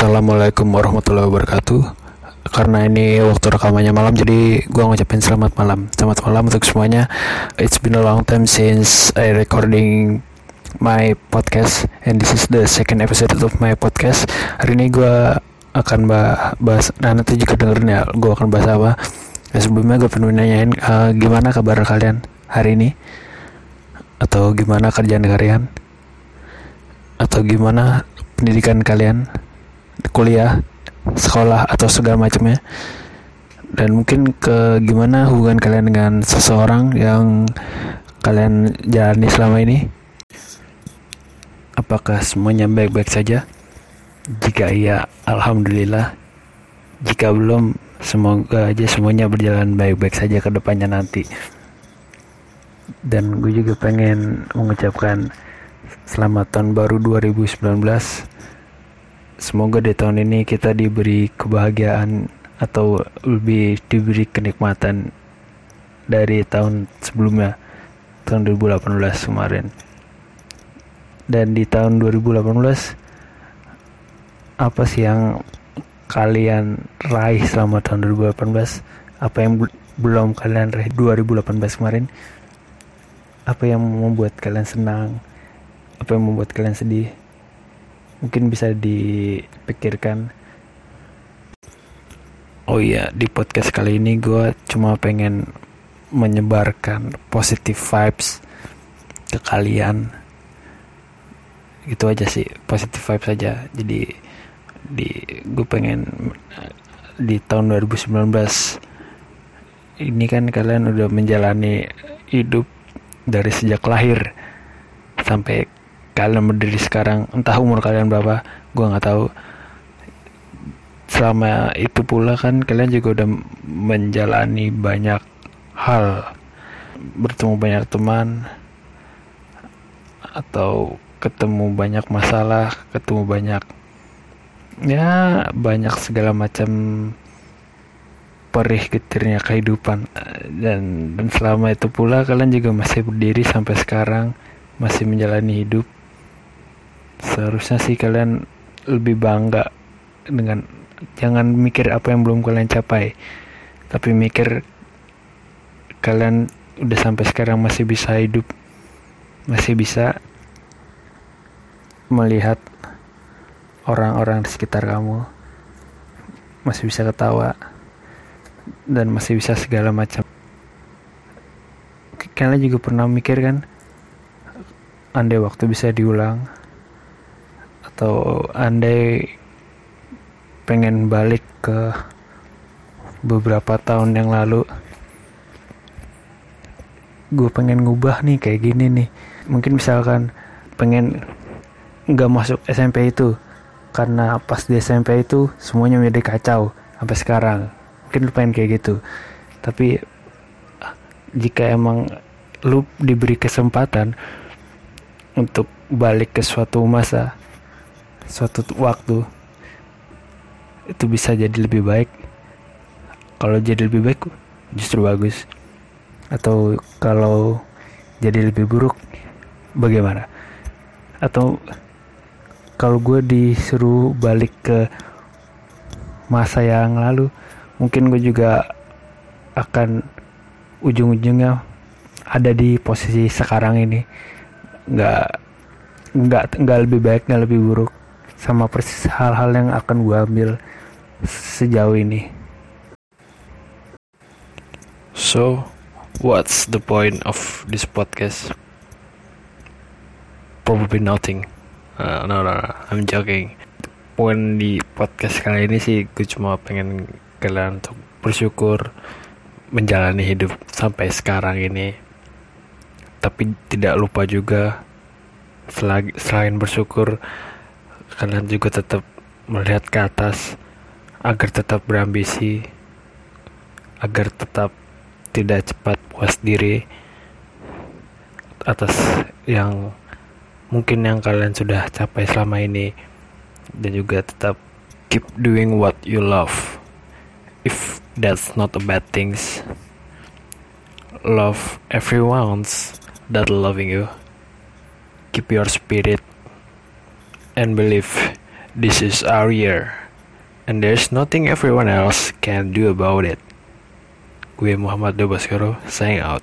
Assalamualaikum warahmatullahi wabarakatuh. Karena ini waktu rekamannya malam Jadi gue ngucapin selamat malam. Selamat malam untuk semuanya. It's been a long time since I recording my podcast And this is the second episode of my podcast. Hari ini gue akan bahas Nah nanti juga dengerin ya Gue akan bahas apa. Nah, Sebelumnya gue pengen nanyain uh, Gimana kabar kalian hari ini? Atau gimana kerjaan kalian? Atau gimana pendidikan kalian kuliah sekolah atau segala macamnya. Dan mungkin ke gimana hubungan kalian dengan seseorang yang kalian jalani selama ini? Apakah semuanya baik-baik saja? Jika iya alhamdulillah. Jika belum semoga aja semuanya berjalan baik-baik saja ke depannya nanti. Dan gue juga pengen mengucapkan selamat tahun baru 2019 semoga di tahun ini kita diberi kebahagiaan atau lebih diberi kenikmatan dari tahun sebelumnya tahun 2018 kemarin. Dan di tahun 2018 apa sih yang kalian raih selama tahun 2018 apa yang belum kalian raih 2018 kemarin? Apa yang membuat kalian senang? Apa yang membuat kalian sedih mungkin bisa dipikirkan. Oh iya di podcast kali ini gue cuma pengen menyebarkan positive vibes ke kalian. Gitu aja sih positive vibes saja jadi di gue pengen di tahun 2019 ini kan kalian udah menjalani hidup dari sejak lahir sampai kalian berdiri sekarang entah umur kalian berapa gue nggak tahu. Selama itu pula kan kalian juga udah menjalani banyak hal. Bertemu banyak teman atau ketemu banyak masalah ketemu banyak ya banyak segala macam perih getirnya kehidupan. Dan dan selama itu pula kalian juga masih berdiri sampai sekarang masih menjalani hidup seharusnya sih kalian lebih bangga dengan jangan mikir apa yang belum kalian capai tapi mikir kalian udah sampai sekarang masih bisa hidup masih bisa melihat orang-orang di sekitar kamu masih bisa ketawa dan masih bisa segala macam. Kalian juga pernah mikir kan andai waktu bisa diulang atau andai pengen balik ke beberapa tahun yang lalu gue pengen ngubah nih kayak gini nih. Mungkin misalkan pengen nggak masuk SMP itu karena pas di SMP itu semuanya menjadi kacau sampai sekarang. Mungkin lu pengen kayak gitu. Tapi jika emang lu diberi kesempatan untuk balik ke suatu masa suatu waktu itu bisa jadi lebih baik. Kalau jadi lebih baik justru bagus. Atau kalau jadi lebih buruk bagaimana? Atau kalau gue disuruh balik ke masa yang lalu mungkin gue juga akan ujung-ujungnya ada di posisi sekarang ini. Nggak nggak nggak lebih baik nggak lebih buruk sama persis hal-hal yang akan gue ambil sejauh ini. So, what's the point of this podcast? Probably nothing. Uh, no, no, no, I'm joking. Poin di podcast kali ini sih gue cuma pengen kalian untuk bersyukur menjalani hidup sampai sekarang ini. Tapi tidak lupa juga selain bersyukur kalian juga tetap melihat ke atas agar tetap berambisi agar tetap tidak cepat puas diri atas yang mungkin yang kalian sudah capai selama ini. Dan juga tetap keep doing what you love. If that's not a bad things love everyone's that loving you. Keep your spirit and believe This is our year. And there's nothing everyone else can do about it. Gue Muhammad Dobaskoro, signing out.